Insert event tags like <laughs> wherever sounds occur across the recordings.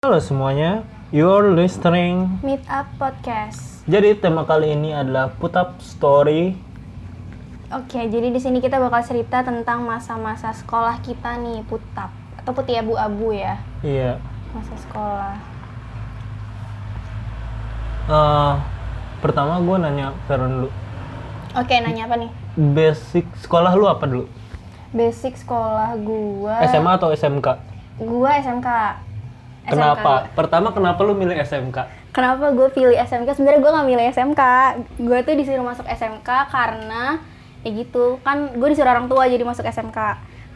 Halo semuanya, you're listening. Meet Up Podcast. Jadi tema kali ini adalah put up story. Oke, jadi di sini kita bakal cerita tentang masa-masa sekolah kita nih, Putap atau putih abu-abu ya, Iya. masa sekolah. Eh, pertama gue nanya Feren dulu. Oke, nanya apa nih? Basic sekolah lu apa dulu? Basic sekolah gua. SMA atau SMK? Gua SMK. Kenapa? Pertama kenapa lu milih SMK? Kenapa gue pilih SMK? Sebenarnya gue nggak milih SMK. Gue tuh disuruh masuk SMK karena ya gitu kan gue disuruh orang tua jadi masuk SMK.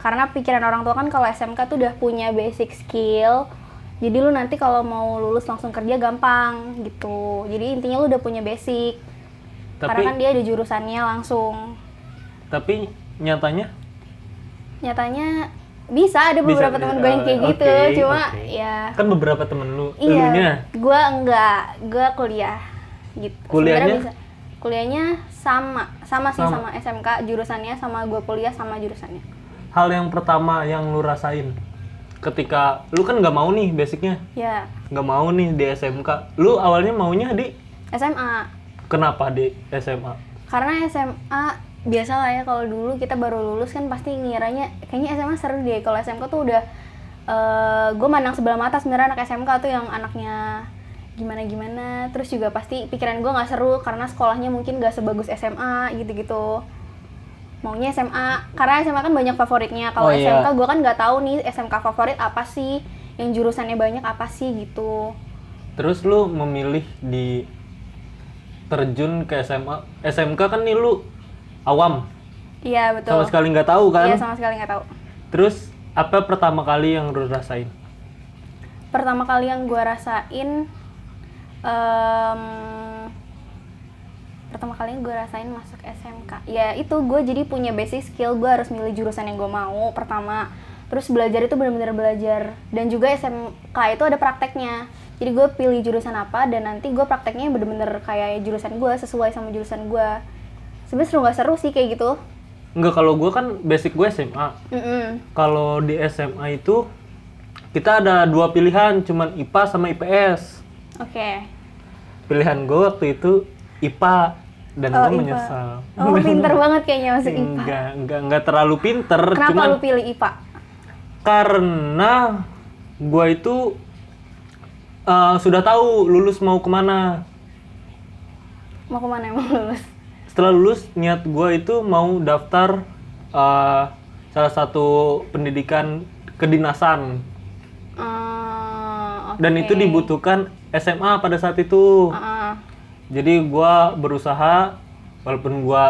Karena pikiran orang tua kan kalau SMK tuh udah punya basic skill. Jadi lu nanti kalau mau lulus langsung kerja gampang gitu. Jadi intinya lu udah punya basic. Tapi Karena kan dia ada jurusannya langsung. tapi nyatanya Nyatanya bisa ada beberapa teman gue yang kayak oke, gitu. Cuma oke. ya kan beberapa temen lu, Iya, elunya gue enggak, gue kuliah gitu. Kuliahnya? Sebenarnya bisa. Kuliahnya sama, sama sih Sama. sama SMK jurusannya, sama gue kuliah sama jurusannya. hal yang pertama yang lu rasain ketika lu kan nggak mau nih basicnya Ya, nggak mau nih di SMK lu awalnya maunya di SMA. kenapa di SMA Karena SMA biasa lah ya kalau dulu kita baru lulus kan pasti ngiranya kayaknya SMA seru deh. Kalau SMK tuh udah gue mandang sebelah mata sebenarnya anak SMK tuh yang anaknya gimana gimana terus juga pasti pikiran gue nggak seru karena sekolahnya mungkin gak sebagus SMA gitu-gitu maunya SMA karena SMA kan banyak favoritnya Oh, kalau iya. SMK gue kan nggak tahu nih SMK favorit apa sih yang jurusannya banyak apa sih gitu Terus lu memilih di terjun ke SMA. SMK kan nih lu awam, iya betul. Sama sekali nggak tahu kan? iya sama sekali nggak tahu. Terus apa pertama kali yang lu rasain? pertama kali yang gue rasain em, pertama kali yang gue rasain masuk SMK ya itu gue jadi punya basic skill gue harus milih jurusan yang gue mau pertama. Terus belajar itu benar-benar belajar. Dan juga SMK itu ada prakteknya. Jadi gue pilih jurusan apa dan nanti gue prakteknya yang bener-bener kayak jurusan gue sesuai sama jurusan gue sebenarnya seru nggak seru sih kayak gitu Enggak kalau gua kan basic gue SMA. Mm-mm. Kalau di SMA itu kita ada dua pilihan, cuman IPA sama IPS. oke Pilihan gue waktu itu IPA dan Oh, gue IPA. menyesal. oh <laughs> pinter banget kayaknya masuk IPA Enggak, enggak, enggak terlalu pinter, kenapa cuman lu pilih IPA karena gue itu eh, sudah tahu lulus mau ke mana. mau ke mana emang lulus Setelah lulus niat gue itu mau daftar eh, salah satu pendidikan kedinasan Ah, dan oke. itu dibutuhkan SMA pada saat itu. Ah. Jadi gue berusaha walaupun gue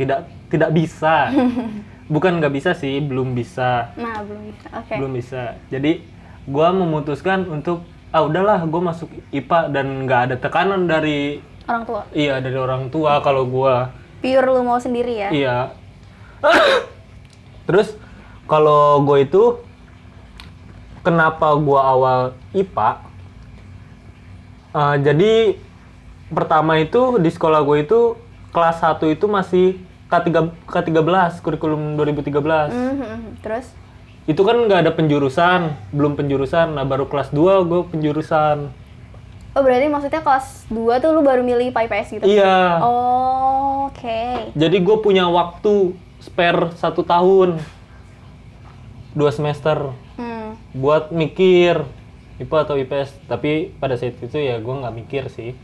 tidak tidak bisa, <laughs> bukan nggak bisa sih, belum bisa. nah belum bisa oke belum bisa jadi gua memutuskan untuk ah udahlah gue masuk IPA dan nggak ada tekanan dari orang tua? Iya dari orang tua kalau gua. Pure lu mau sendiri ya? Iya. <coughs> Terus kalau gue itu kenapa gua awal IPA Eh, jadi pertama itu di sekolah gue itu kelas 1 itu masih K3, K13 kurikulum 2013 Mhm, terus? Itu kan nggak ada penjurusan, belum penjurusan. Nah baru kelas 2 gue penjurusan. Oh berarti maksudnya kelas 2 tuh lu baru milih IPA IPS gitu Iya. oh, oke Jadi gue punya waktu spare satu tahun, dua semester hmm. buat mikir IPA atau IPS. Tapi pada saat itu ya gue nggak mikir sih.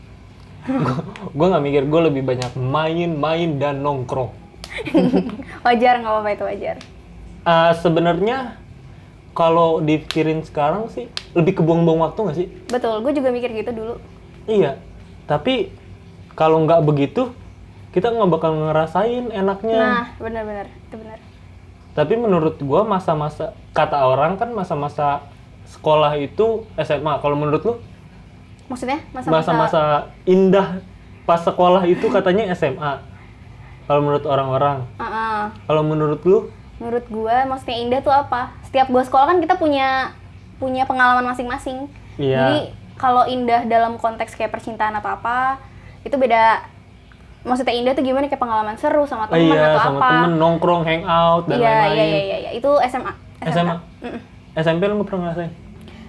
<laughs> gue nggak mikir, gue lebih banyak main-main dan nongkrong. <laughs> wajar nggak apa-apa itu wajar Ah, Sebenarnya kalau dipikirin sekarang sih lebih kebuang-buang waktu nggak sih? betul gue juga mikir gitu dulu Iya, tapi kalau nggak begitu, kita nggak bakal ngerasain enaknya. nah benar-benar itu benar Tapi menurut gua masa-masa kata orang kan masa-masa sekolah itu SMA. Kalau menurut lu maksudnya masa-masa masa-masa indah pas sekolah itu katanya SMA. Kalau menurut orang-orang. Ah, ah. Kalau menurut lu menurut gue maksudnya indah tuh apa? Setiap gue sekolah kan kita punya punya pengalaman masing-masing. Iya. jadi kalau indah dalam konteks kayak percintaan atau apa itu beda. Maksudnya indah tuh gimana? Kayak pengalaman seru sama teman iya, atau sama apa. temen nongkrong, hangout dan iya lain-lain. iya iya. Iya itu SMA SMA. Mm-mm. SMP lu nggak pernah ngerasain?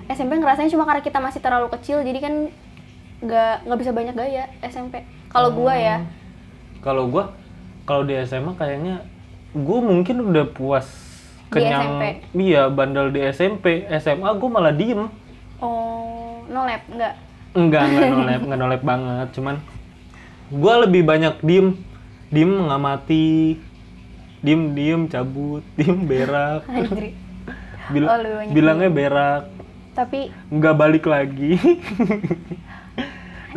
SMP ngerasanya cuma karena kita masih terlalu kecil jadi kan nggak nggak bisa banyak gaya SMP kalau gua ya. Kalau gua kalau di SMA kayaknya gua mungkin udah puas Di kenyang. SMP? iya bandel di SMP SMA gua malah diem. Oh no lab nggak enggak enggak nolep enggak nolep <laughs> banget cuman gua lebih banyak diem. Diem mengamati diem diem cabut <laughs> diem berak. Bil- Oh, bilangnya berak. Tapi nggak balik lagi. <laughs>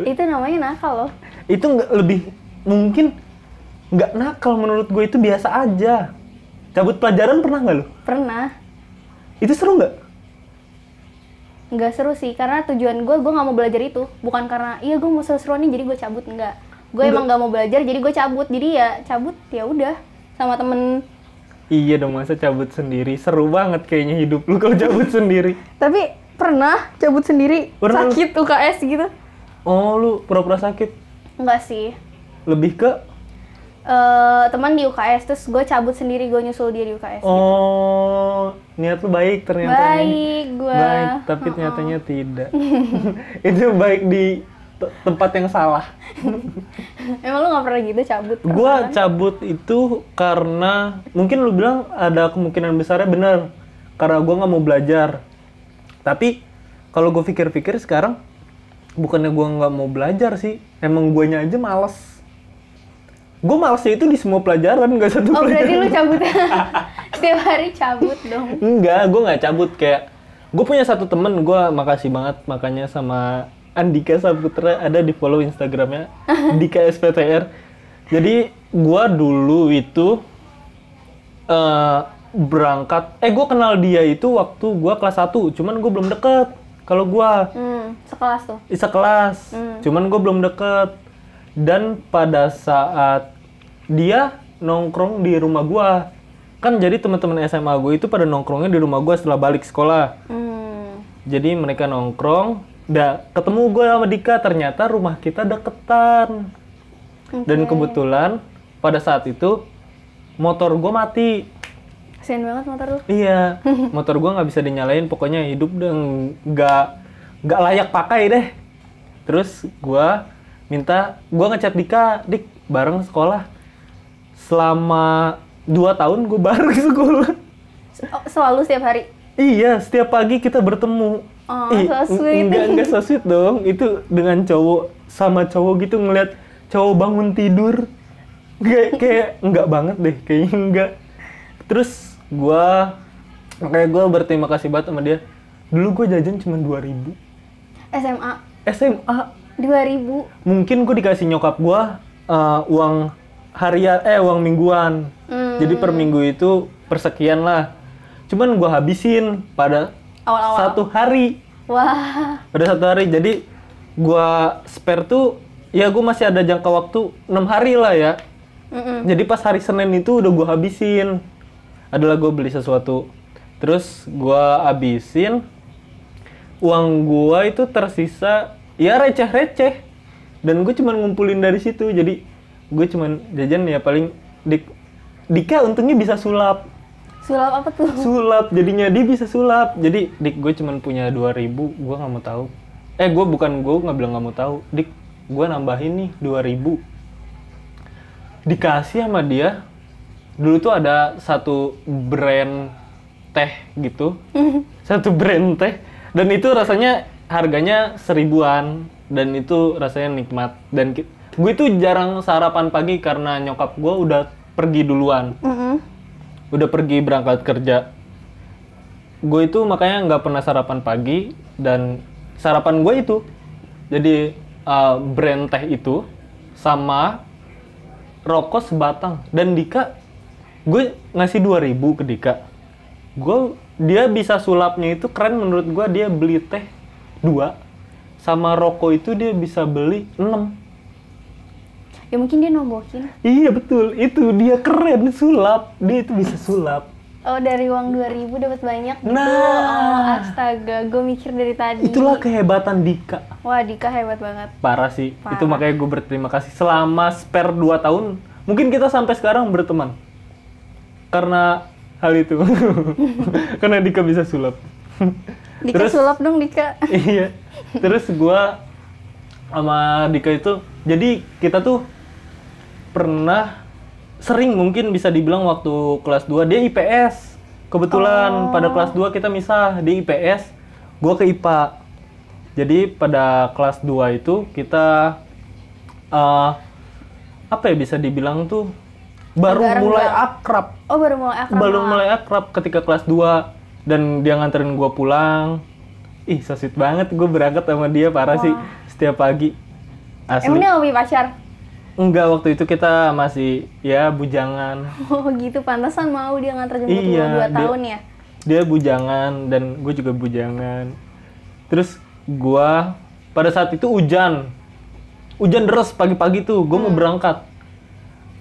Itu namanya nakal loh. Itu nggak lebih mungkin nggak nakal menurut gue itu biasa aja. Cabut pelajaran pernah nggak lo pernah. Itu seru nggak? Nggak seru sih karena tujuan gue gue nggak mau belajar itu. Bukan karena iya gue mau seru-seruan nih jadi gue cabut enggak gue emang nggak mau belajar jadi gue cabut. Jadi ya cabut ya udah sama temen. Iya dong masa cabut sendiri? Seru banget kayaknya hidup lu kalau cabut <laughs> sendiri. Tapi pernah cabut sendiri? Pernah. sakit UKS gitu. Oh lu pura-pura sakit? Enggak sih. Lebih ke eh teman di UKS terus gue cabut sendiri gue nyusul dia di UKS oh niat lu baik ternyata nih. baik gue baik tapi nyatanya tidak. <laughs> Itu baik di te- tempat yang salah. Emang lu nggak pernah gitu cabut gua cabut itu karena mungkin lu bilang ada kemungkinan besarnya benar karena gua nggak mau belajar. Tapi kalau gue pikir-pikir sekarang bukannya gua nggak mau belajar sih. Emang guanya aja males gue malesnya itu di semua pelajaran nggak satu oh berarti pelajaran lu cabut <laughs> setiap hari cabut dong Enggak, gue nggak cabut kayak gue punya satu temen gue makasih banget makanya sama Andika Saputra ada di follow Instagramnya <laughs> Dika SPTR. Jadi gue dulu itu eh berangkat, eh gue kenal dia itu waktu gue kelas 1 cuman gue belum deket. Kalau gue hmm, sekelas tuh isa kelas, Hmm. cuman gue belum deket. Dan pada saat dia nongkrong di rumah gue, kan jadi teman-teman SMA gue itu pada nongkrongnya di rumah gue setelah balik sekolah. hmm. Jadi mereka nongkrong, dah ketemu gue sama Dika, ternyata rumah kita deketan. Dan kebetulan pada saat itu motor gue mati. kasian banget motor lu Iya, <laughs> motor gua nggak bisa dinyalain. Pokoknya hidup udah nggak nggak layak pakai deh. Terus gua minta gua ngechat Dika, Dik bareng sekolah. Selama dua tahun gue bareng <laughs> sekolah. Oh, selalu setiap hari Iya, setiap pagi kita bertemu. Oh, Ih, so sweet. Enggak, enggak so sweet dong. Itu dengan cowok sama cowok gitu ngeliat cowok bangun tidur. Kayak <laughs> kayak enggak banget deh, kayaknya enggak. Terus gua makanya gua berterima kasih banget sama dia. Dulu gue jajan cuma 2000. SMA SMA 2000 mungkin gue dikasih nyokap gua eh, uang harian eh uang mingguan. Hmm. Jadi per minggu itu persekian lah. Cuman gua habisin pada awal-awal satu hari wah pada satu hari jadi gua spare tuh ya gua masih ada jangka waktu enam hari lah ya Mm-mm. jadi pas hari senin itu udah gua habisin adalah gua beli sesuatu terus gua habisin uang gua itu tersisa ya receh receh dan gue cuman ngumpulin dari situ. Jadi gue cuman jajan ya paling dik Dika untungnya bisa sulap. Sulap apa tuh? Sulap jadinya dia bisa sulap. Jadi dik gue cuman punya 2000 gue nggak mau tahu. Eh gue bukan gue nggak bilang nggak mau tahu. Dik gue nambahin nih 2000 dikasih sama dia dulu tuh ada satu brand teh gitu. <laughs> Satu brand teh. Dan itu rasanya harganya seribuan dan itu rasanya nikmat. Dan gue itu jarang sarapan pagi karena nyokap gue udah pergi duluan. Mm-mm. udah pergi berangkat kerja. Gue itu makanya nggak pernah sarapan pagi dan sarapan gue itu. Jadi uh, brand teh itu sama rokok sebatang. Dan Dika gue ngasih 2000 ke Dika. Gue dia bisa sulapnya itu keren menurut gue dia beli teh dua sama rokok itu dia bisa beli 6 ya mungkin dia nombokin. Iya betul. Itu dia keren sulap. Dia itu bisa sulap. Oh dari uang 2000 dapat banyak. Gitu Nah. oh, astaga gue mikir dari tadi. Itulah kehebatan Dika. Wah Dika hebat banget. Parah sih. Parah. itu makanya gue berterima kasih. Selama spare 2 tahun mungkin kita sampai sekarang berteman. Karena hal itu. <laughs> Karena Dika bisa sulap <laughs> Dika Terus- sulap dong Dika. <laughs> iya terus gua sama Dika itu jadi kita tuh pernah sering mungkin bisa dibilang waktu kelas 2 dia IPS kebetulan pada kelas 2 kita misah di IPS gua ke IPA jadi pada kelas 2 itu kita eh, apa ya bisa dibilang tuh baru Agak mulai renggang. akrab Oh baru mulai akrab. baru mulai akrab ketika kelas 2 dan dia nganterin gua pulang. Ih, so sweet banget gue berangkat sama dia parah sih setiap pagi. Asli. Emang dia nggak punya pacar? Enggak, waktu itu kita masih ya bujangan. Oh gitu, pantesan mau dia nganter jemput Iya, lu 2 dia- tahun ya? Dia bujangan dan gue juga bujangan. Terus gua pada saat itu hujan. Hujan deras pagi-pagi tuh, gue mau berangkat.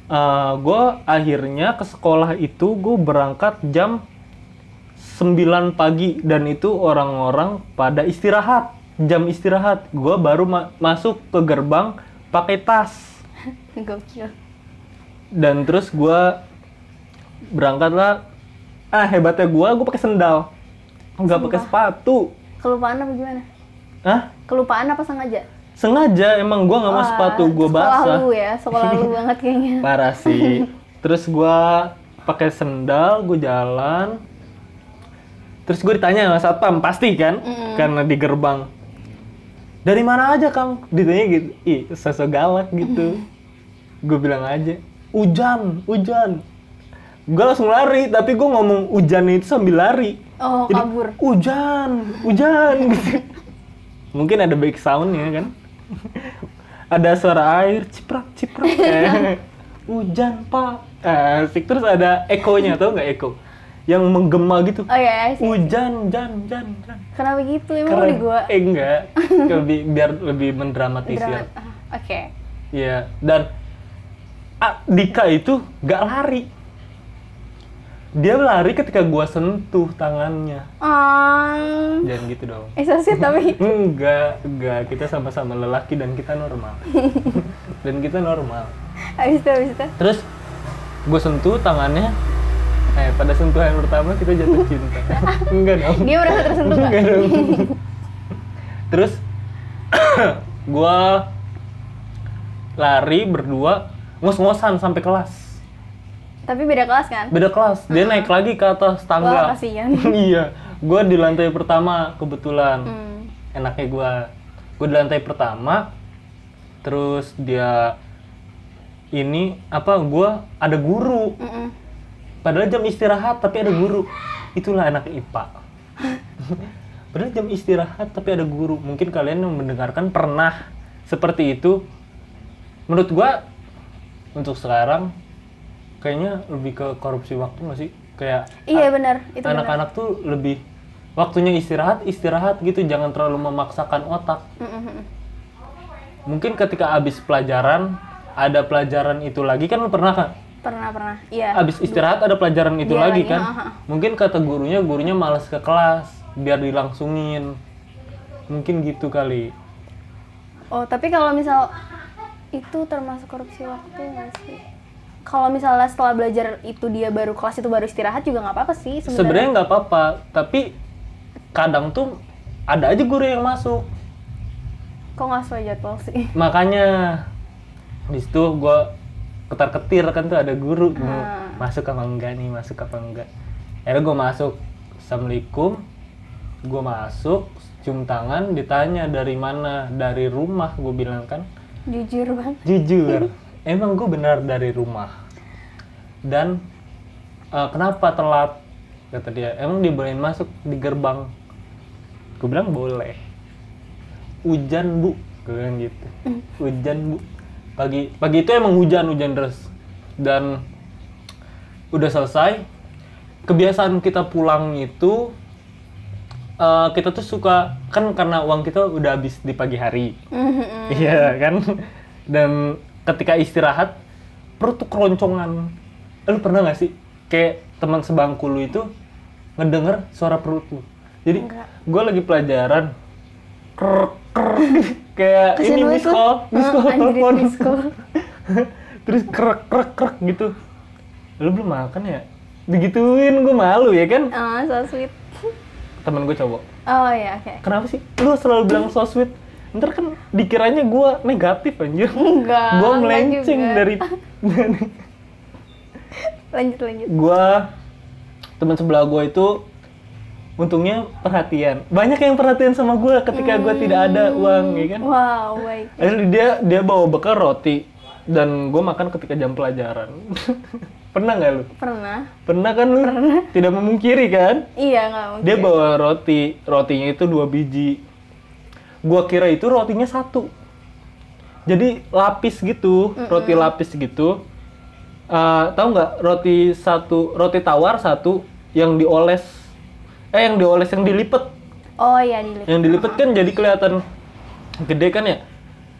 Eh gue akhirnya ke sekolah itu gue berangkat jam 9 pagi dan itu orang-orang pada istirahat jam istirahat. Gue baru ma- masuk ke gerbang pakai tas. <laughs> Gokil. dan terus gue berangkat lah. Ah hebatnya gue gue pakai sendal. Nggak pakai sepatu. Kelupaan apa gimana? ah Kelupaan apa sengaja? sengaja emang gue nggak mau sepatu gue Sekolah basah. lu ya, sekolah lu banget kayaknya. <laughs> parah sih. <laughs> Terus gua pakai sendal gue jalan terus gue ditanya sama satpam pasti kan? Karena di gerbang. Dari mana aja kang? Ditanya gitu. Ih sosok galak gitu. Gue bilang aja hujan hujan gue langsung lari tapi gue ngomong hujan itu sambil lari. Oh, Jadi, kabur. hujan hujan <laughs> gitu. mungkin ada back soundnya kan. <laughs> Ada suara air ciprak ciprak. <laughs> Eh, hujan pak asik. Terus ada ekonya tau nggak eko yang menggema gitu Oh ya, sih. hujan jan jan jan Kenapa gitu? Emang lu di gua eh <laughs> enggak <laughs> lebih biar lebih mendramatisir drama. Ah, Oke. Iya, dan ah, Dika itu gak lari. Dia lari ketika gua sentuh tangannya. Ah, Jangan gitu dong. eh sweet tapi <laughs> Enggak, enggak. Kita sama-sama lelaki dan kita normal. dan kita normal. habis itu habis itu. Terus gue sentuh tangannya. Eh, pada sentuhan pertama kita jatuh <laughs> cinta. enggak dong. Dia merasa tersentuh nggak? Enggak dong. <laughs> Terus <coughs> gua lari berdua ngos-ngosan sampai kelas. Tapi beda kelas kan? Beda kelas, dia naik lagi ke atas Wah, tangga. kasihan. <laughs> iya, gua di lantai pertama kebetulan. Hmm. Enaknya gua, gua di lantai pertama. Terus dia ini apa? Gua ada guru. Mm-mm. Padahal jam istirahat tapi ada guru. Itulah anak IPA. Padahal jam istirahat tapi ada guru. Mungkin kalian yang mendengarkan pernah seperti itu. Menurut gua untuk sekarang kayaknya lebih ke korupsi waktu nggak sih? Kayak Iya benar, itu anak-anak tuh lebih waktunya istirahat, istirahat gitu, jangan terlalu memaksakan otak. Mm-mm. Mungkin ketika habis pelajaran ada pelajaran itu lagi kan lu pernah kan? Pernah pernah. Iya. Habis istirahat ada pelajaran itu Dia lagi lagi, kan? aha. Mungkin kata gurunya, gurunya malas ke kelas biar dilangsungin. Mungkin gitu kali. Oh, tapi kalau misal itu termasuk korupsi waktu nggak sih? Kalau misalnya setelah belajar itu dia baru kelas itu baru istirahat juga nggak apa-apa sih sebenarnya. Sebenarnya nggak apa-apa, tapi kadang tuh ada aja guru yang masuk. Kok nggak sesuai jadwal sih? Makanya di situ gue ketar ketir kan tuh ada guru mau Ah. masuk apa enggak nih masuk apa enggak. Akhirnya gue masuk, assalamualaikum. Gue masuk, cium tangan, ditanya dari mana, dari rumah gue bilang kan. Jujur bang. Jujur, <laughs> emang gue benar dari rumah. Dan eh, kenapa telat? Kata dia, emang dibolehin masuk di gerbang. Gue bilang boleh. Hujan bu, gue bilang gitu. <laughs> Hujan bu. Pagi pagi itu emang hujan hujan deras. Dan udah selesai. Kebiasaan kita pulang itu eh, kita tuh suka kan karena uang kita udah habis di pagi hari. Mm-mm. Iya kan? Dan ketika istirahat perut tuh keroncongan. Lu pernah gak sih kayak teman sebangku lu itu ngedenger suara perut lu? Jadi gue lagi pelajaran krek krek <laughs> kayak Kasian ini miss call, miss call Ah, anjir, telepon. <laughs> call. Terus krek krek krek gitu. Lu belum makan ya? Digituin gue malu ya kan? Ah, so sweet. Temen gue cowok. Oh iya, oke. Kenapa sih? Lu selalu bilang so sweet. Ntar kan dikiranya gua negatif anjir. Enggak. enggak melenceng juga. dari <laughs> Lanjut lanjut. gua teman sebelah gua itu untungnya perhatian. Banyak yang perhatian sama gua ketika gua tidak ada uang, ya kan? Wow, baik. Asli dia dia bawa bekal roti dan gue makan ketika jam pelajaran. <laughs> Pernah nggak lu? Pernah? Pernah kan lu? Tidak memungkiri kan? Iya nggak mungkin. Dia bawa roti, rotinya itu dua biji. Gua kira itu rotinya satu. Jadi lapis gitu, roti lapis gitu. Eh, tahu nggak roti satu, roti tawar satu yang dioles, eh yang dioles yang dilipet, Oh iya dilihat. yang dilipet kan jadi kelihatan gede kan ya.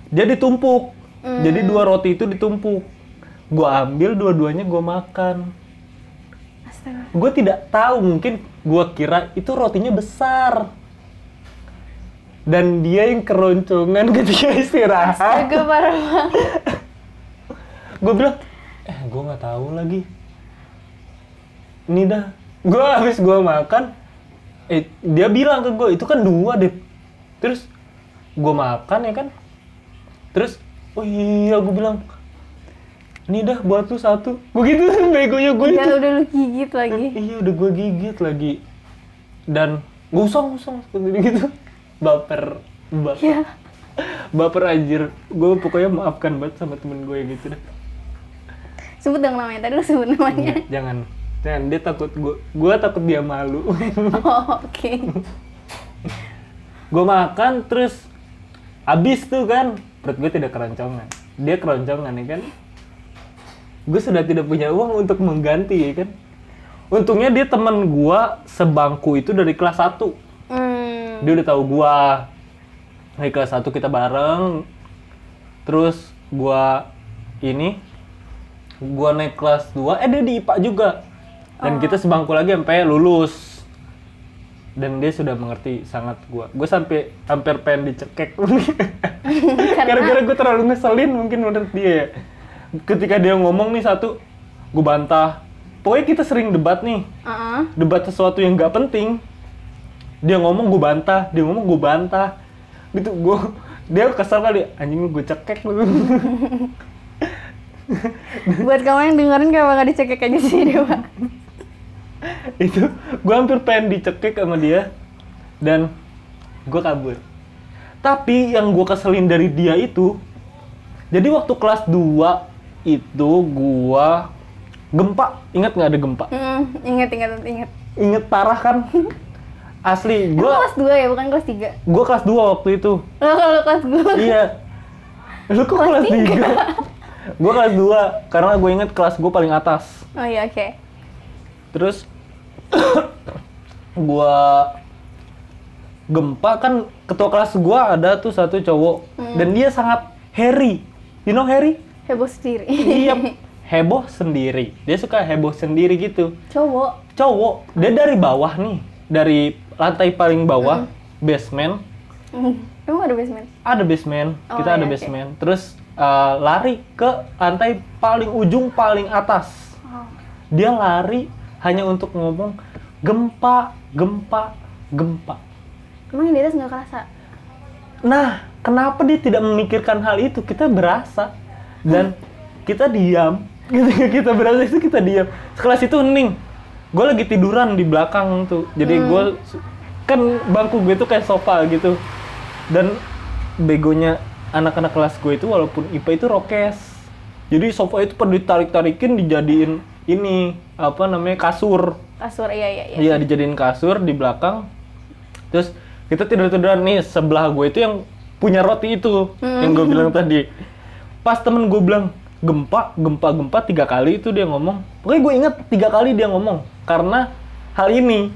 Dia ditumpuk, jadi dua roti itu ditumpuk. Gua ambil dua-duanya gua makan. Gue tidak tahu mungkin gue kira itu rotinya besar dan dia yang keroncongan <laughs> ketika istirahat Astaga parah banget. gue bilang eh gue nggak tahu lagi ini dah gue habis gue makan eh dia bilang ke gue itu kan dua deh terus gue makan ya kan? Terus oh iya gue bilang ini dah buat lu satu. Gue gitu begonya gue Udah itu. udah lu gigit lagi. iya udah gue gigit lagi. Dan ngusong ngusong seperti gitu. Baper baper. Iya. <laughs> baper anjir. Gue pokoknya maafkan banget sama temen gue gitu deh Sebut dong namanya. Tadi lu sebut namanya. Nggak, jangan jangan dia takut gue gue takut dia malu. Oh, <laughs> oke. gue makan terus habis tuh kan perut gue tidak keroncongan. Dia keroncongan ya kan? Gue sudah tidak punya uang untuk mengganti ya kan? Untungnya dia teman gue sebangku itu dari kelas 1 Hmm. dia udah tahu gua. Dari kelas 1 kita bareng. Terus gua ini gua naik kelas 2 eh dia di IPA juga dan kita sebangku lagi sampai lulus. Dan dia sudah mengerti sangat gua. Gue sampai hampir pengen dicekek. <laughs> Gara-gara gue terlalu ngeselin mungkin menurut dia ya. Ketika dia ngomong nih satu gue bantah. Pokoknya kita sering debat nih. Heeh. debat sesuatu yang nggak penting. Dia ngomong gue bantah. Dia ngomong gue bantah. Gitu gue dia kesel kali. Anjing gue cekek lu. <laughs> Buat kamu yang dengerin kenapa nggak dicekek aja sih Dewa? <laughs> itu gue hampir pengen dicekek sama dia dan gue kabur. Tapi yang gue keselin dari dia itu jadi waktu kelas 2 itu gue gempa. Ingat nggak ada gempa? Hmm, ingat ingat ingat. inget parah kan? <laughs> Asli gue kelas 2 ya, bukan kelas 3. gue kelas 2 waktu itu. Lo kalau kelas 2. iya. Lu kok kelas tiga? gue kelas 2 karena gue inget kelas gue paling atas. Oh iya, oke. Terus <coughs> gue gempa kan ketua kelas gue ada tuh satu cowok. Dan dia sangat Harry you know Harry Heboh sendiri. iya. <laughs> Heboh sendiri. Dia suka heboh sendiri gitu. Cowok. cowok. Dia dari bawah nih. Dari lantai paling bawah basement. Hmm. Emang ada basement? ada basement. Oh, kita ada iya, oke. basement. Terus uh, lari ke lantai paling ujung paling atas. Oh. dia lari hanya untuk ngomong gempa gempa gempa. Emang yang di atas nggak kerasa? nah kenapa dia tidak memikirkan hal itu? Kita berasa. Dan kita diam. <laughs> Ketika kita berasa itu kita diam. Sekelas itu hening gue lagi tiduran di belakang tuh. Jadi gue kan bangku gue tuh kayak sofa gitu. Dan begonya anak-anak kelas gue itu walaupun IPA itu rokes. Jadi sofa itu pada ditarik-tarikin dijadiin ini apa namanya kasur Kasur, iya iya iya. Iya dijadiin kasur di belakang. Terus kita tidur tiduran nih sebelah gue itu yang punya roti itu yang gue bilang tadi. Pas temen gue bilang gempa gempa gempa tiga kali itu dia ngomong. Pokoknya gue inget tiga kali dia ngomong karena hal ini.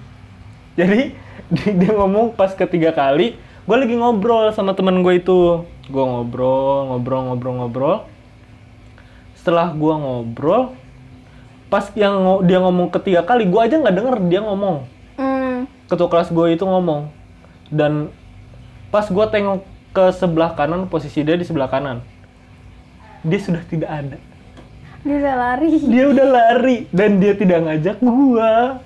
Jadi <laughs> dia, dia ngomong pas ketiga kali gue lagi ngobrol sama temen gue itu. Gue ngobrol ngobrol ngobrol ngobrol. Setelah gue ngobrol pas yang dia ngomong ketiga kali gue aja nggak denger dia ngomong Hmm. ketua kelas gue itu ngomong dan pas gue tengok ke sebelah kanan posisi dia di sebelah kanan dia sudah tidak ada Dia udah lari. dia udah lari dan dia tidak ngajak gue <laughs>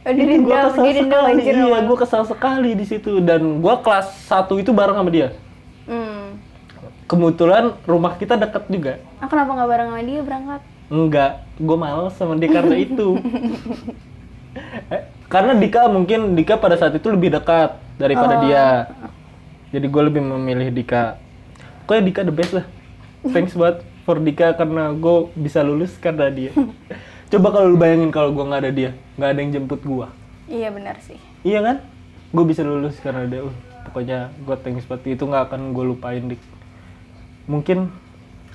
Oh, didendam, Gua kesal sekali. Iya, gue kesal sekali di situ dan gue kelas 1 itu bareng sama dia. Hmm. Kebetulan rumah kita dekat juga. Ah, kenapa nggak bareng sama dia berangkat? Enggak, gue males sama dia karena itu. <laughs> Eh, karena Dika mungkin Dika pada saat itu lebih dekat daripada Oh. dia. Jadi gue lebih memilih Dika. Pokoknya Dika the best lah. Thanks buat for Dika karena gue bisa lulus karena dia. <laughs> Coba kalau lu bayangin kalau gue nggak ada dia, nggak ada yang jemput gue. Iya benar sih. Iya kan? Gue bisa lulus karena dia. Uh, pokoknya gue thanks buat itu nggak akan gue lupain dik. Mungkin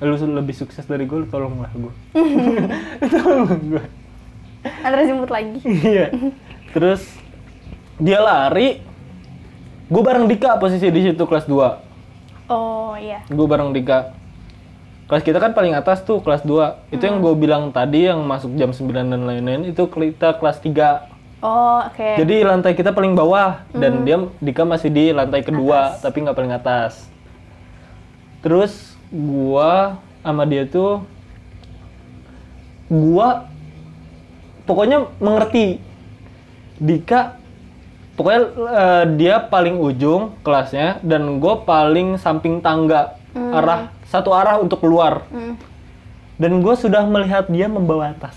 lu lebih sukses dari gue, lu tolonglah gue. Tolong gue. <laughs> Andra jemput lagi. Iya. Terus dia lari. Gue bareng Dika posisi di situ kelas 2. Oh iya. Gue bareng Dika. Kelas kita kan paling atas tuh kelas 2. Itu yang gue bilang tadi yang masuk jam 9 dan lain-lain itu kita kelas 3. Oh oke. Jadi lantai kita paling bawah dan dia Dika masih di lantai kedua tapi nggak paling atas. Terus gua sama dia tuh gua pokoknya mengerti Dika pokoknya eh, dia paling ujung kelasnya dan gua paling samping tangga arah satu arah untuk keluar Hmm. dan gue sudah melihat dia membawa tas.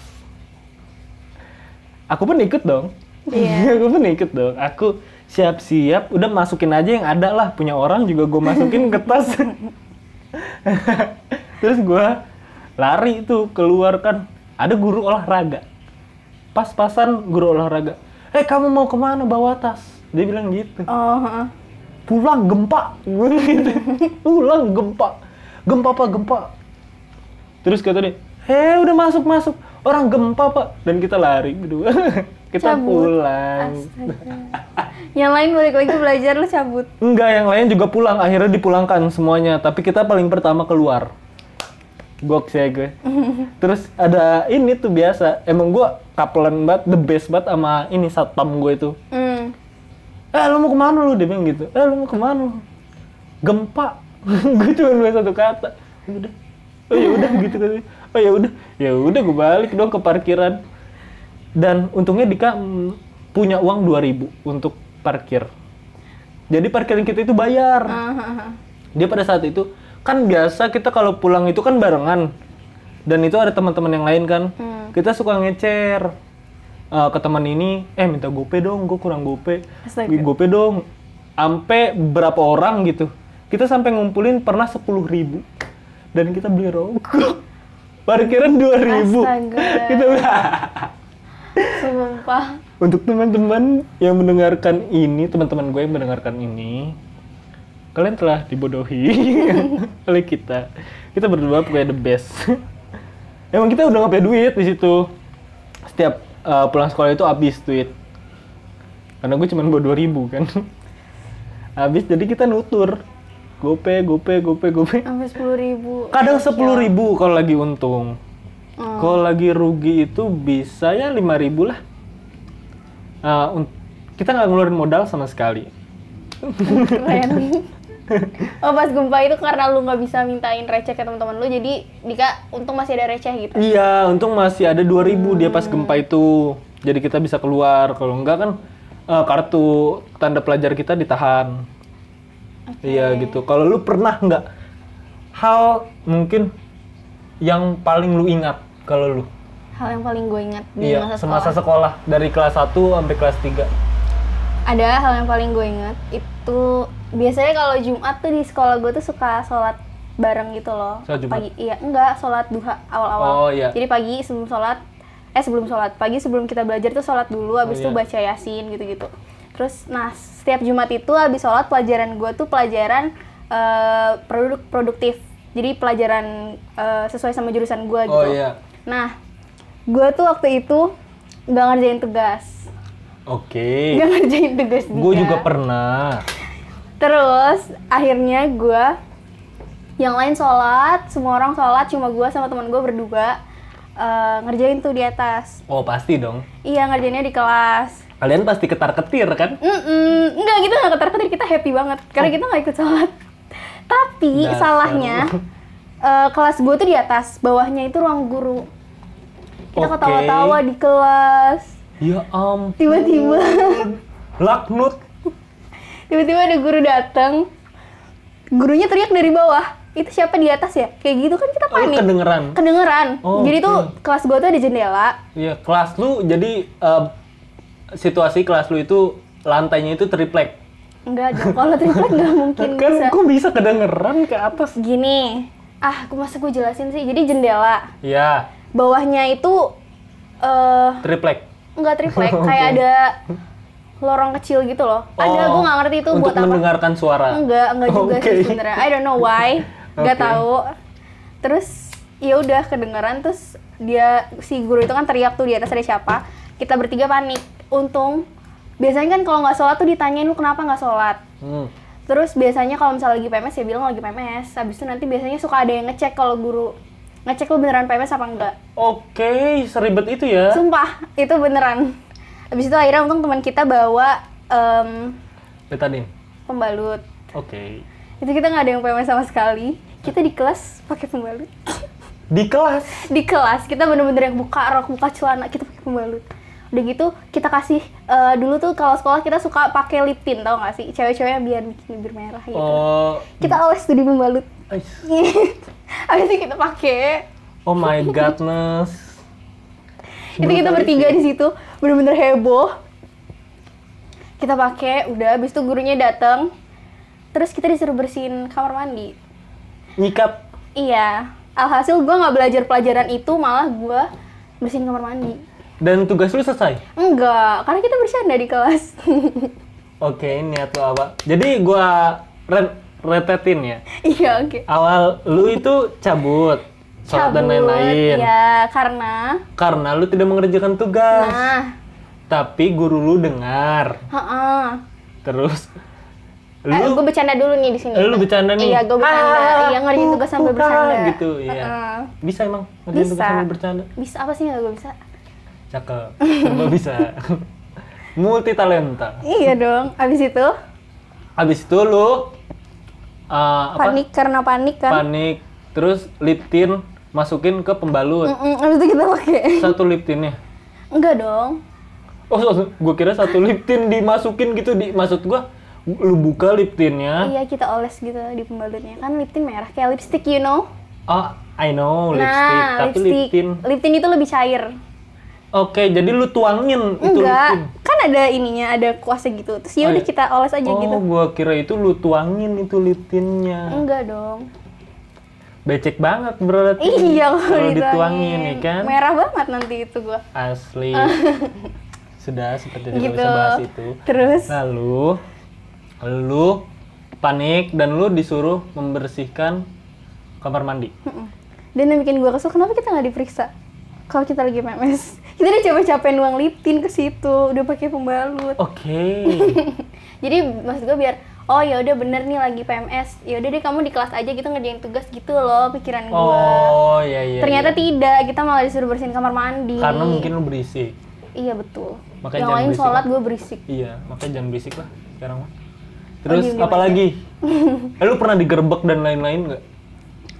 Aku pun ikut dong. Iya. <laughs> aku pun ikut dong. Aku siap-siap, udah masukin aja yang ada lah. Punya orang juga gue masukin ke tas. <laughs> <laughs> Terus gue lari tuh keluar kan. Ada guru olahraga. Pas-pasan guru olahraga. Eh kamu mau ke mana bawa tas? Dia bilang gitu Oh. pulang gempa gitu. <laughs> pulang gempa gempa apa gempa terus kata dia heh udah masuk masuk orang gempa pak dan kita lari berdua <laughs> kita Cabut. pulang Astaga. Yang lain balik lagi belajar lu cabut. enggak yang lain juga pulang akhirnya dipulangkan semuanya tapi kita paling pertama keluar Gok sih gue. <laughs> Terus ada ini tuh biasa. Emang gue kapelan banget, the best banget sama ini satpam gue itu. Hmm. eh lu mau ke mana lu dia bilang gitu eh lu mau ke mana lu gempa <laughs> gue cuma bilang satu kata "Ya udah oh ya udah gitu kan oh ya udah. Ya udah gue balik dong ke parkiran. Dan untungnya Dika mm, punya uang 2000 untuk parkir. Jadi parkiran kita itu bayar. Ah, dia pada saat itu kan biasa kita kalau pulang itu kan barengan. Dan itu ada teman-teman yang lain kan. Hmm. kita suka ngecer eh, ke teman ini eh minta gope dong gue kurang gope. Gope dong. Sampai berapa orang gitu. Kita sampai ngumpulin pernah sepuluh ribu. Dan kita beli rokok parkiran dua ribu kita Sumpah. untuk teman-teman yang mendengarkan ini, teman-teman gue yang mendengarkan ini, kalian telah dibodohi <laughs> oleh kita. Kita berdua pokoknya the best. Emang kita udah ngapain duit di situ. Setiap uh, pulang sekolah itu habis duit. Karena gue cuma bawa 2000 kan. habis jadi kita nutur. Gope, gope, gope, gope. Sampai sepuluh ribu. Kadang 10.000 ribu kalau lagi untung. Hmm. Kalau lagi rugi itu bisa ya 5.000 lah. Uh, kita nggak ngeluarin modal sama sekali. Keren. <laughs> Oh pas gempa itu karena lu nggak bisa mintain receh ke teman-teman lu, jadi Dika untung masih ada receh gitu. Iya, untung masih ada 2.000 dia pas gempa itu. Jadi kita bisa keluar. Kalau enggak kan uh, kartu tanda pelajar kita ditahan. Iya gitu. Kalau lu pernah nggak hal mungkin yang paling lu ingat kalau lu? Hal yang paling gue ingat di Iya, masa semasa sekolah. sekolah dari kelas 1 sampai kelas 3. Ada hal yang paling gue ingat itu biasanya kalau Jumat tuh di sekolah gue tuh suka sholat bareng gitu loh. Sholat Jumat? Pagi, iya enggak sholat duha Oh, awal-awal. iya. Jadi pagi sebelum sholat, eh sebelum sholat pagi sebelum kita belajar tuh sholat dulu, habis Oh, itu iya. baca yasin gitu-gitu. Terus, nah setiap Jumat itu habis sholat pelajaran gue tuh pelajaran eh, produk produktif. Jadi pelajaran eh, sesuai sama jurusan gue gitu. Oh iya. Nah, gue tuh waktu itu nggak ngerjain tugas, Oke. nggak ngerjain tugas Gue juga pernah. Terus akhirnya gue yang lain sholat, semua orang sholat, cuma gue sama teman gue berdua eh, ngerjain tuh di atas. Oh pasti dong. Iya ngerjainnya di kelas. Kalian pasti ketar-ketir kan? Mm-mm. Enggak gitu nggak ketar-ketir kita happy banget karena kita nggak ikut sholat. Tapi Dasar. salahnya eh, kelas gue tuh di atas, bawahnya itu ruang guru. Kita Oke. ketawa-tawa di kelas. Ya ampun. Tiba-tiba Laknut. tiba-tiba ada guru datang. Gurunya teriak dari bawah. Itu siapa di atas ya? Kayak gitu kan kita Oh, panik. kedengeran. Kedengeran. Oh, Jadi tuh oke. kelas gua tuh ada jendela. Iya, kelas lu jadi eh, situasi kelas lu itu lantainya itu triplek. Enggak kalau triplek nggak mungkin kan bisa. kok bisa kedengeran ke atas? Gini, ah, aku masa gue jelasin sih. Jadi jendela, Ya, bawahnya itu eh triplek. nggak triplek, <laughs> Oke. kayak ada lorong kecil gitu loh. ada, Oh, gue nggak ngerti itu buat apa. mendengarkan suara. Enggak, enggak juga <laughs> Oke. sih sebenarnya. I don't know why. Enggak Oke. tahu. Terus ya udah kedengeran terus dia si guru itu kan teriak tuh di atas ada siapa. Kita bertiga panik. Untung biasanya kan kalau nggak sholat tuh ditanyain lu kenapa nggak sholat. Hmm. Terus biasanya kalau misalnya lagi PMS ya bilang lagi PMS. Habis itu nanti biasanya suka ada yang ngecek kalau guru ngecek lu beneran PMS apa enggak. Oke, seribet itu ya. Sumpah, itu beneran. Habis itu akhirnya untung teman kita bawa em, Betadin. pembalut. Oke. Itu kita nggak ada yang PMS sama sekali. Kita di kelas pakai pembalut. Di kelas. di kelas kita bener-bener yang buka rok, buka celana, kita pakai pembalut. Udah gitu kita kasih eh, dulu tuh kalau sekolah kita suka pakai lip tint tau gak sih? Cewek-ceweknya biar bikin bibir merah gitu. Oh, Kita oles tuh di pembalut. ais. <laughs> Habis itu kita pakai. oh my godness. Itu kita bertiga di situ bener-bener heboh. Kita pakai, udah habis itu gurunya datang. Terus kita disuruh bersihin kamar mandi. Nyikat. Iya. Alhasil gua nggak belajar pelajaran itu, malah gua bersihin kamar mandi. Dan tugas lu selesai. Enggak, karena kita bercanda di kelas. <laughs> Oke, niat lu apa? Jadi gua ren retetin ya. iya, oke. Awal lu itu cabut, sholat dan Cabut, lain-lain. Iya, karena Karena lu tidak mengerjakan tugas. nah, Tapi guru lu dengar. heeh. Terus Eh, lu gue bercanda dulu nih di sini. lu bercanda nih. Iya, gue bercanda. Ah, iya, ngerjain tugas sambil bercanda. gitu, iya. Heeh. Bisa emang ngerjain tugas Bisa. sambil bercanda. Bisa apa sih nggak gue bisa? Cakep. Coba bisa. <laughs> Multi talenta. iya dong. Abis itu Habis itu lu uh, apa? panik karena panik kan. Panik. Terus lip tint masukin ke pembalut. Mm-mm, abis itu kita pakai. Satu lip tintnya. Enggak dong. Oh, gue kira satu lip tint dimasukin gitu di maksud gua lu buka lip tintnya. Iya, kita oles gitu di pembalutnya. Kan lip tint merah kayak lipstick, you know. Oh, I know lipstick, nah, tapi lip tint. Lip tint itu lebih cair. Oke, jadi lu tuangin itu lip Enggak, kan ada ininya, ada kuasnya gitu. Terus ya Oh, udah iya. kita oles aja oh, gitu. gua kira itu lu tuangin itu lip tintnya. Enggak dong. Becek banget berarti. Iya kalau dituangin. dituangin ya kan. Merah banget nanti itu gua. Asli. <laughs> Sudah seperti yang Gitu. bisa bahas itu. Terus Lalu lu panik dan lu disuruh membersihkan kamar mandi. Dan yang bikin gua kesel kenapa kita nggak diperiksa? Kalau kita lagi PMS. Kita udah capek-capek nuang lip tint ke situ, udah pakai pembalut. Oke. <laughs> Jadi maksud gua biar oh ya udah bener nih lagi PMS. Ya udah deh kamu di kelas aja gitu ngerjain tugas gitu loh pikiran gua. Oh, iya iya. Ternyata iya. tidak, kita malah disuruh bersihin kamar mandi. karena mungkin lu berisik. Iya betul. Makanya yang lain sholat gue berisik. Iya, makanya jangan berisik lah sekarang mah. Terus gini apa lagi? <laughs> eh, lu pernah digerebek dan lain-lain nggak?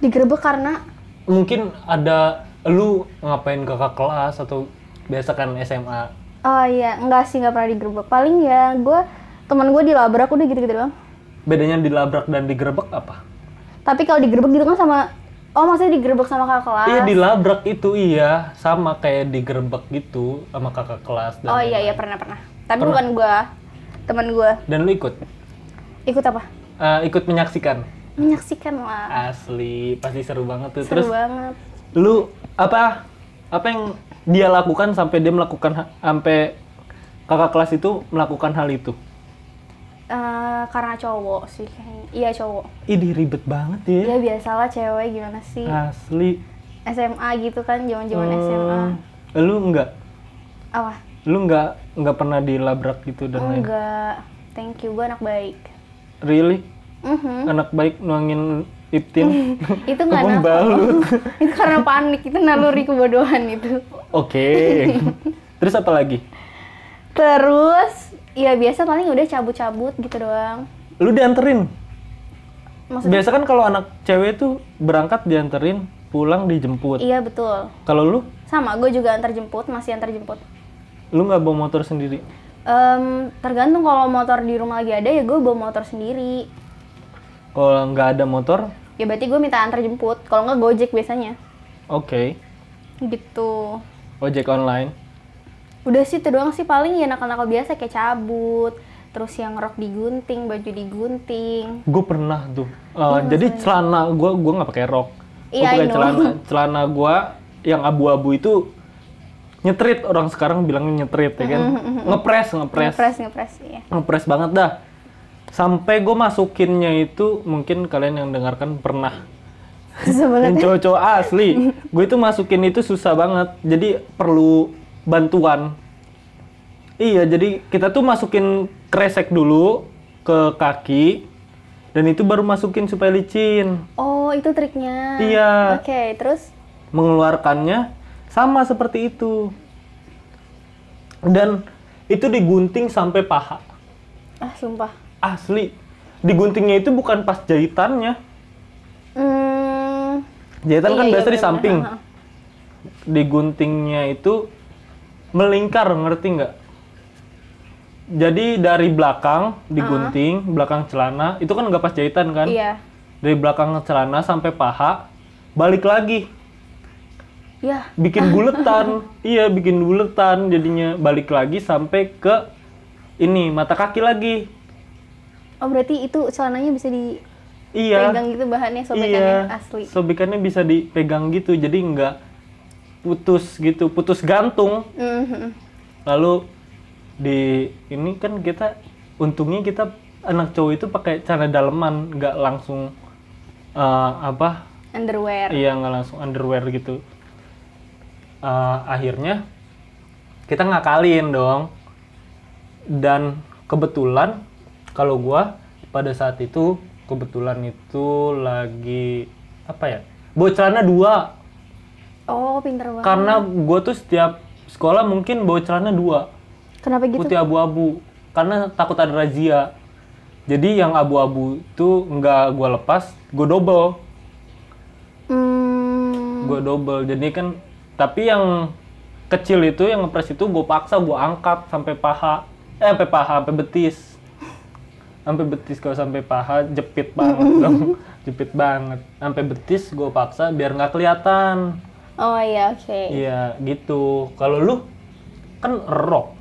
Digerebek karena Mungkin ada lu ngapain kakak kelas atau biasa kan SMA. oh iya enggak sih nggak pernah digerebek. Paling ya gue teman gue dilabrak udah gitu-gitu doang. Bedanya dilabrak dan digerebek apa? Tapi kalau digerebek gitu kan sama oh maksudnya digerebek sama kakak kelas. Iya dilabrak itu iya sama kayak digerebek gitu sama kakak kelas dan Oh iya iya pernah pernah. Tapi Pernah? bukan gue, teman gue. Dan lu ikut? Ikut apa? Eh, ikut menyaksikan? Menyaksikan lah. Asli, pasti seru banget tuh. Seru Terus banget. lu apa apa yang dia lakukan sampai dia melakukan sampai kakak kelas itu melakukan hal itu? Eh, karena cowok sih kayaknya. Iya cowok. Ih, ribet banget ya. Ya biasalah cewek gimana sih? Asli. SMA gitu kan, zaman-zaman Hmm, SMA. Lu enggak Apa? lu enggak enggak pernah dilabrak gitu dan lain. Enggak. Thank you, gue anak baik. Really? Mhm. Anak baik nuangin iptin. <laughs> itu nggak nafsu. <laughs> itu karena panik itu naluri kebodohan itu Oke. <laughs> Terus apa lagi? terus ya biasa paling udah cabut-cabut gitu doang Lu dianterin. maksudnya Biasa kan kalau anak cewek tuh berangkat dianterin, pulang dijemput. iya betul Kalau lu sama gue juga antar jemput masih antar jemput Lu nggak bawa motor sendiri? Em, tergantung kalau motor di rumah lagi ada ya gue bawa motor sendiri. Kalau nggak ada motor, Ya berarti gue minta antar jemput. Kalau nggak gojek biasanya. oke. Gitu. Ojek online. Udah sih itu doang sih paling ya nakal-nakal biasa kayak cabut. Terus yang rok digunting, baju digunting. Gue pernah tuh. Uh, jadi celana gue gue nggak pakai rok. Iya, I pakai celana <laughs> celana gue yang abu-abu itu nyetrit orang sekarang bilangnya nyetrit ya kan. Ngepres ngepres Ngepres, ngepres, iya. ngepres banget dah. Sampai gue masukinnya itu mungkin kalian yang dengarkan pernah banget. yang cowok-cowok asli gue itu masukin itu susah banget jadi perlu bantuan iya jadi kita tuh masukin kresek dulu ke kaki dan itu baru masukin supaya licin Oh, itu triknya. Iya. Oke, terus mengeluarkannya sama seperti itu dan itu digunting sampai paha ah sumpah. Asli. Diguntingnya itu bukan pas jahitannya. Hmm. jahitan kan iya, biasa di samping. Diguntingnya itu melingkar ngerti nggak? Jadi dari belakang digunting, belakang celana itu kan nggak pas jahitan kan? Iya. Dari belakang celana sampai paha balik lagi, Ya, bikin <laughs> buletan, iya bikin buletan. Jadinya balik lagi sampai ke ini mata kaki lagi, oh berarti itu celananya bisa dipegang iya, gitu bahannya sobekannya iya, asli. sobekannya bisa dipegang gitu, jadi nggak putus gitu, putus gantung. Mhm. lalu di ini kan kita untungnya kita anak cowok itu pakai celana daleman nggak langsung eh, apa Underwear. iya nggak langsung underwear gitu Eh, akhirnya kita ngakalin dong dan kebetulan kalau gua pada saat itu kebetulan itu lagi apa ya bawa celana dua. Oh, pinter banget. karena gue tuh setiap sekolah mungkin bawa celana dua. Kenapa gitu? putih abu-abu. Karena takut ada razia. Jadi yang abu-abu itu nggak gue lepas gue double. Hmm. gue double. Jadi kan tapi yang kecil itu yang ngepres itu gue paksa gue angkat sampai paha eh sampai paha sampai betis sampai betis kalau sampai paha jepit <laughs> banget dong jepit banget sampai betis gue paksa biar nggak kelihatan Oh iya, oke. iya gitu kalau lu kan rok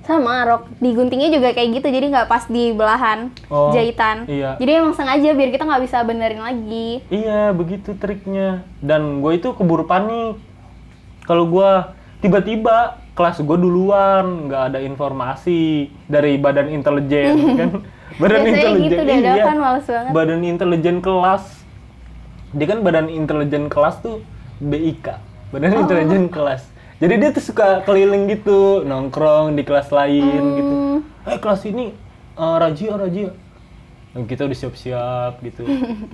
Sama rok diguntingnya juga kayak gitu, jadi nggak pas di belahan Oh, jahitan. iya. Jadi emang sengaja biar kita nggak bisa benerin lagi. Iya, begitu triknya. Dan gue itu keburu panik. Kalau gue tiba-tiba kelas gue duluan, nggak ada informasi dari badan intelijen <laughs> kan. Badan Biasanya gitu, dadakan males banget. Badan intelijen kelas. Dia kan badan intelijen kelas tuh BIK, Badan Oh. Intelijen Kelas. Jadi dia tuh suka keliling gitu, nongkrong di kelas lain gitu. Hmm. Eh kelas ini eh, Rajia, Rajia. Dan kita udah siap-siap gitu.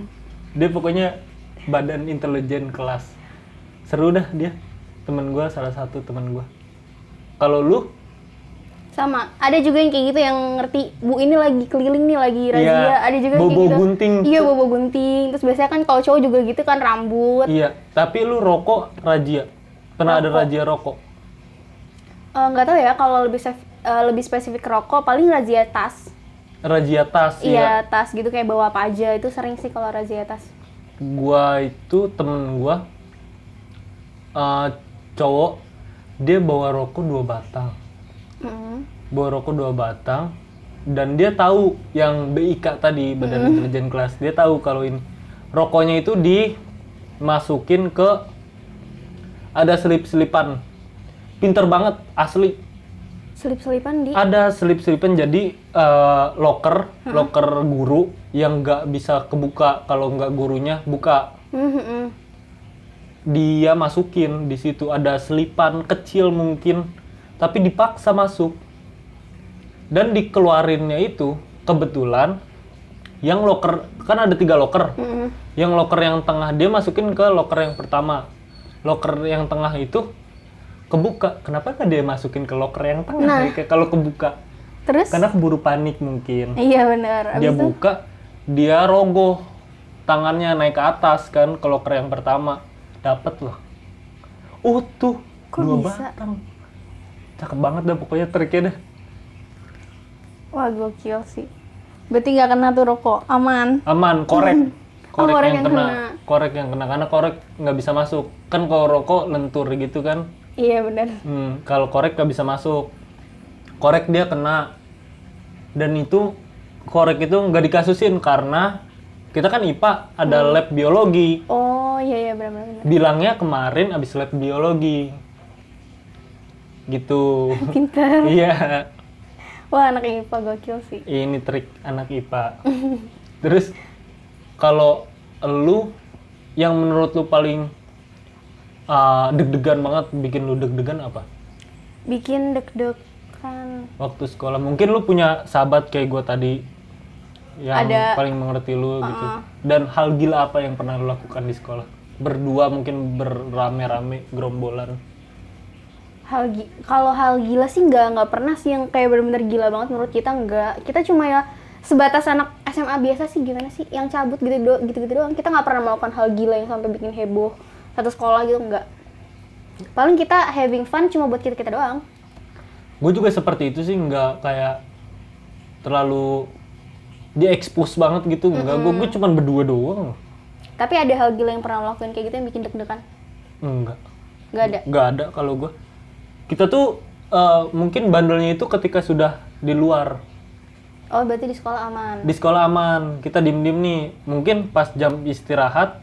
<laughs> dia pokoknya badan intelijen kelas. Seru dah dia. Temen gua salah satu temen gua. Kalau lu Sama, ada juga yang kayak gitu yang ngerti, Bu ini lagi keliling nih, lagi razia. Iya, Ada juga yang bobo kayak gitu. gunting. Iya, bobo gunting. Terus biasanya kan kalau cowok juga gitu kan rambut. iya, tapi lu rokok Rajia. Pernah ada razia rokok? Eh, Nggak tahu ya kalau lebih eh, lebih spesifik rokok, paling razia tas. Razia tas Iya, ya. tas gitu kayak bawa apa aja. Itu sering sih kalau razia tas. Gua itu temen gua eh, cowok dia bawa rokok dua batang. Mm. bawa rokok dua batang dan dia tahu yang BIK tadi Badan Intelijen Kelas. Dia tahu kalau ini. Rokoknya itu dimasukin ke ada selip-selipan. Pinter banget asli. Selip-selipan di. ada selip-selipan jadi eh, locker locker guru yang nggak bisa kebuka. Kalau nggak gurunya buka. Mhm. dia masukin di situ ada selipan kecil mungkin tapi dipaksa masuk dan dikeluarinnya itu kebetulan yang locker kan ada tiga locker Mhm. yang locker yang tengah dia masukin ke locker yang pertama locker yang tengah itu kebuka kenapa nggak dia masukin ke locker yang tengah Nah. ya? Kayak kalau kebuka Terus? karena keburu panik mungkin Iya benar. dia itu, buka dia rogoh tangannya naik ke atas kan ke loker yang pertama dapat loh utuh Kok dua bisa? batang cakep banget dah pokoknya triknya dah Wah gokil sih. Berarti nggak kena tuh rokok, aman. aman korek <laughs> korek, korek yang, yang kena. kena. korek yang kena karena korek nggak bisa masuk kan kalau rokok lentur gitu kan Iya benar. Hmm, kalau korek nggak bisa masuk. Korek dia kena. Dan itu korek itu nggak dikasusin karena kita kan IPA ada Hmm. lab biologi. Oh iya iya benar benar. benar. Bilangnya kemarin abis lab biologi. Gitu. <laughs> Pintar. iya, Wah anak IPA gokil sih. ini trik anak IPA. <laughs> Terus kalau lu yang menurut lu paling uh, deg-degan banget bikin lu deg-degan apa? Bikin deg-degan. waktu sekolah mungkin lu punya sahabat kayak gue tadi yang Ada. paling mengerti lu gitu dan hal gila apa yang pernah lu lakukan di sekolah berdua mungkin berame-rame gerombolan Hal kalau hal gila sih nggak nggak pernah sih yang kayak benar-benar gila banget menurut kita nggak. Kita cuma ya sebatas anak SMA biasa sih gimana sih yang cabut gitu do gitu gitu doang. Kita nggak pernah melakukan hal gila yang sampai bikin heboh satu sekolah gitu nggak. Paling kita having fun cuma buat kita kita doang. gue juga seperti itu sih nggak kayak terlalu diekspos banget gitu enggak gue gue cuman berdua doang Tapi ada hal gila yang pernah lo lakuin kayak gitu yang bikin deg-degan? enggak Nggak ada. nggak ada kalau gue kita tuh eh, mungkin bandelnya itu ketika sudah di luar. Oh berarti di sekolah aman. di sekolah aman. Kita diem diem nih. Mungkin pas jam istirahat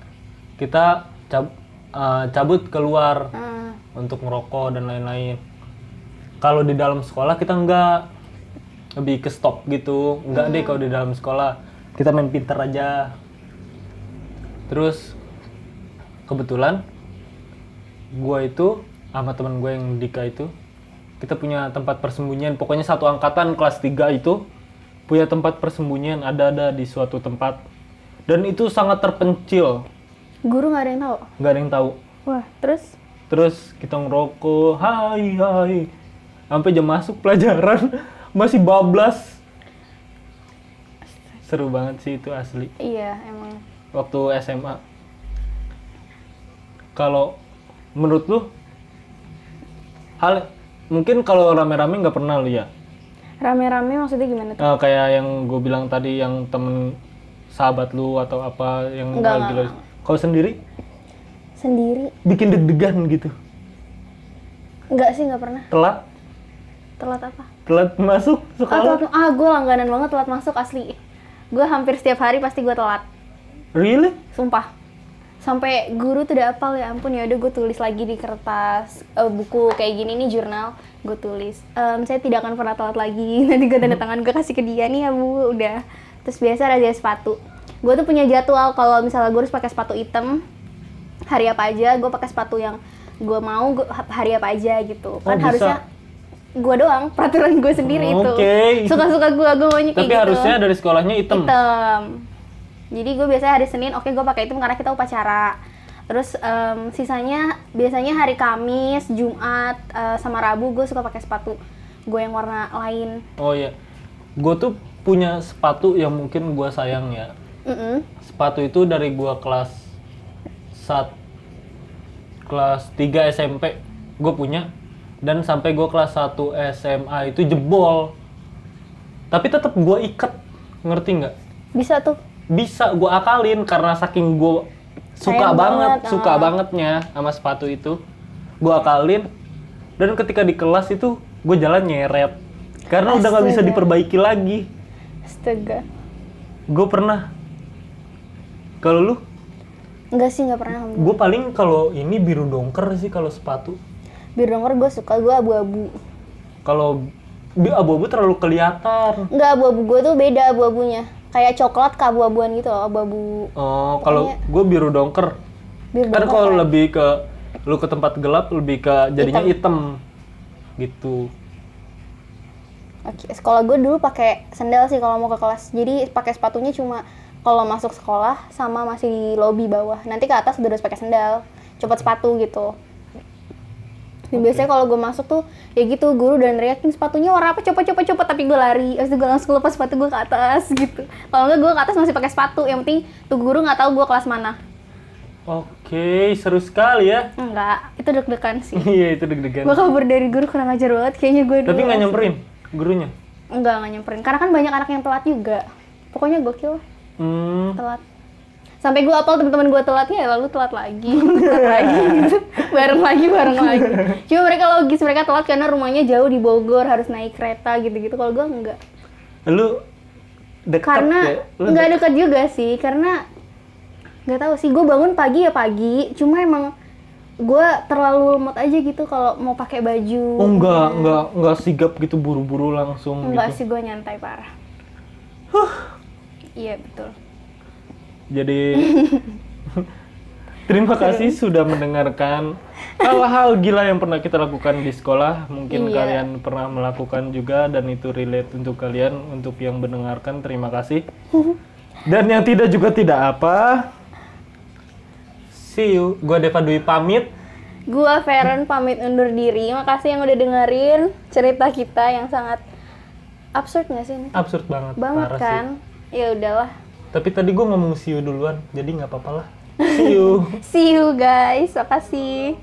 kita cab- eh, cabut keluar Hmm. untuk ngerokok dan lain-lain. Kalau di dalam sekolah kita enggak. Lebih ke stop gitu. Enggak deh kalau di dalam sekolah. Kita main pinter aja. Terus kebetulan gua itu sama teman gue yang Dika itu. Kita punya tempat persembunyian. Pokoknya satu angkatan kelas 3 itu punya tempat persembunyian ada-ada di suatu tempat. Dan itu sangat terpencil. Guru nggak ada yang tahu. nggak ada yang tahu. Wah terus? terus kita ngerokok hai hai. Sampai jam masuk pelajaran <laughs> masih bablas. Seru banget sih itu asli. Iya emang. waktu SMA kalau menurut lu hal mungkin kalau rame-rame nggak pernah lu ya Rame-rame maksudnya gimana tuh? Eh, kayak yang gue bilang tadi yang temen sahabat lu atau apa yang Enggak, enggak, gila. kalau sendiri Sendiri? bikin deg-degan gitu Enggak sih nggak pernah. telat Telat apa? telat masuk Ah, sekolah telat, ah gue langganan banget telat masuk asli. Gue hampir setiap hari pasti gue telat. really Sumpah. Sampai guru tuh udah apal ya ampun ya udah gue tulis lagi di kertas eh, buku kayak gini nih jurnal gue tulis "Em, saya tidak akan pernah telat lagi <laughs> nanti gue tanda tangan gue kasih ke dia nih ya bu udah terus biasa razia sepatu gue tuh punya jadwal kalau misalnya gue harus pakai sepatu hitam hari apa aja gue pakai sepatu yang gue mau gua- hari apa aja gitu kan Oh, bisa. harusnya gue doang peraturan gue sendiri itu Oke. suka-suka gue gue maunya kayak Tapi gitu harusnya dari sekolahnya hitam. hitam. Jadi gue biasanya hari Senin, oke gue pakai hitam karena kita upacara. Terus em, sisanya biasanya hari Kamis, Jumat, eh, sama Rabu gue suka pakai sepatu gue yang warna lain. Oh iya. Gue tuh punya sepatu yang mungkin gua sayang ya. Mm-mm. Sepatu itu dari gua kelas sat kelas 3 SMP gue punya dan sampai gua kelas 1 SMA itu jebol. Tapi tetap gua ikat. Ngerti nggak? Bisa tuh. Bisa gua akalin karena saking gua suka Sayang banget, banget, suka ah. bangetnya sama sepatu itu. Gua akalin dan ketika di kelas itu gue jalan nyeret karena udah nggak bisa Astaga. diperbaiki lagi. Astaga. Gue pernah. Kalau lu, Enggak sih, nggak pernah. gue paling kalau ini biru dongker sih kalau sepatu. Biar denger gue suka, gue abu-abu. Kalau abu-abu terlalu kelihatan. Enggak, abu-abu gue tuh beda abu-abunya. Kayak coklat ke abu-abuan gitu loh, abu-abu. Oh, kalau gue biru dongker. Biar Kan kalau keren. lebih ke lu ke tempat gelap lebih ke jadinya hitam. Gitu. Oke, sekolah gue dulu pakai sendal sih kalau mau ke kelas. Jadi pakai sepatunya cuma kalau masuk sekolah sama masih di lobi bawah. Nanti ke atas udah harus pakai sendal, copot sepatu gitu. Dan biasanya kalau gue masuk tuh ya gitu guru dan teriakin sepatunya warna apa copot copot copot tapi gue lari. Terus gue langsung lepas sepatu gue ke atas gitu. Kalau enggak gue ke atas masih pakai sepatu. Yang penting tuh guru nggak tahu gue kelas mana. Oke, seru sekali ya. Enggak, itu deg-degan sih. <laughs> Iya, itu deg-degan. gue kabur dari guru kurang ajar banget kayaknya gue Tapi nggak nyamperin gurunya. Enggak, nggak nyamperin. Karena kan banyak anak yang telat juga. Pokoknya gokil Hmm. telat. Sampai gue apal teman-teman gue telat ya, lalu telat lagi, <laughs> telat lagi gitu. <laughs> Bareng lagi, bareng lagi. Cuma mereka logis, mereka telat karena rumahnya jauh di Bogor, harus naik kereta gitu-gitu. Kalau gue enggak. Lu dekat Karena ya? Lu nggak dek- dekat juga sih, karena nggak tahu sih. Gue bangun pagi ya pagi, cuma emang gue terlalu lemot aja gitu kalau mau pakai baju. Oh enggak, enggak, enggak sigap gitu buru-buru langsung Enggak gitu. sih gue nyantai parah. Iya betul. Jadi <laughs> terima kasih sudah mendengarkan hal-hal gila yang pernah kita lakukan di sekolah. Mungkin Iya. kalian pernah melakukan juga dan itu relate untuk kalian. Untuk yang mendengarkan terima kasih. <laughs> Dan yang tidak juga tidak apa. See you. Gua Deva Dwi pamit. Gua Feren pamit undur diri. Makasih yang udah dengerin cerita kita yang sangat absurd nggak sih ini? Absurd banget. Banget parah kan? Ya udahlah. Tapi tadi gua ngomong see you duluan, jadi nggak apa-apa lah. See you. <laughs> See you guys. Makasih.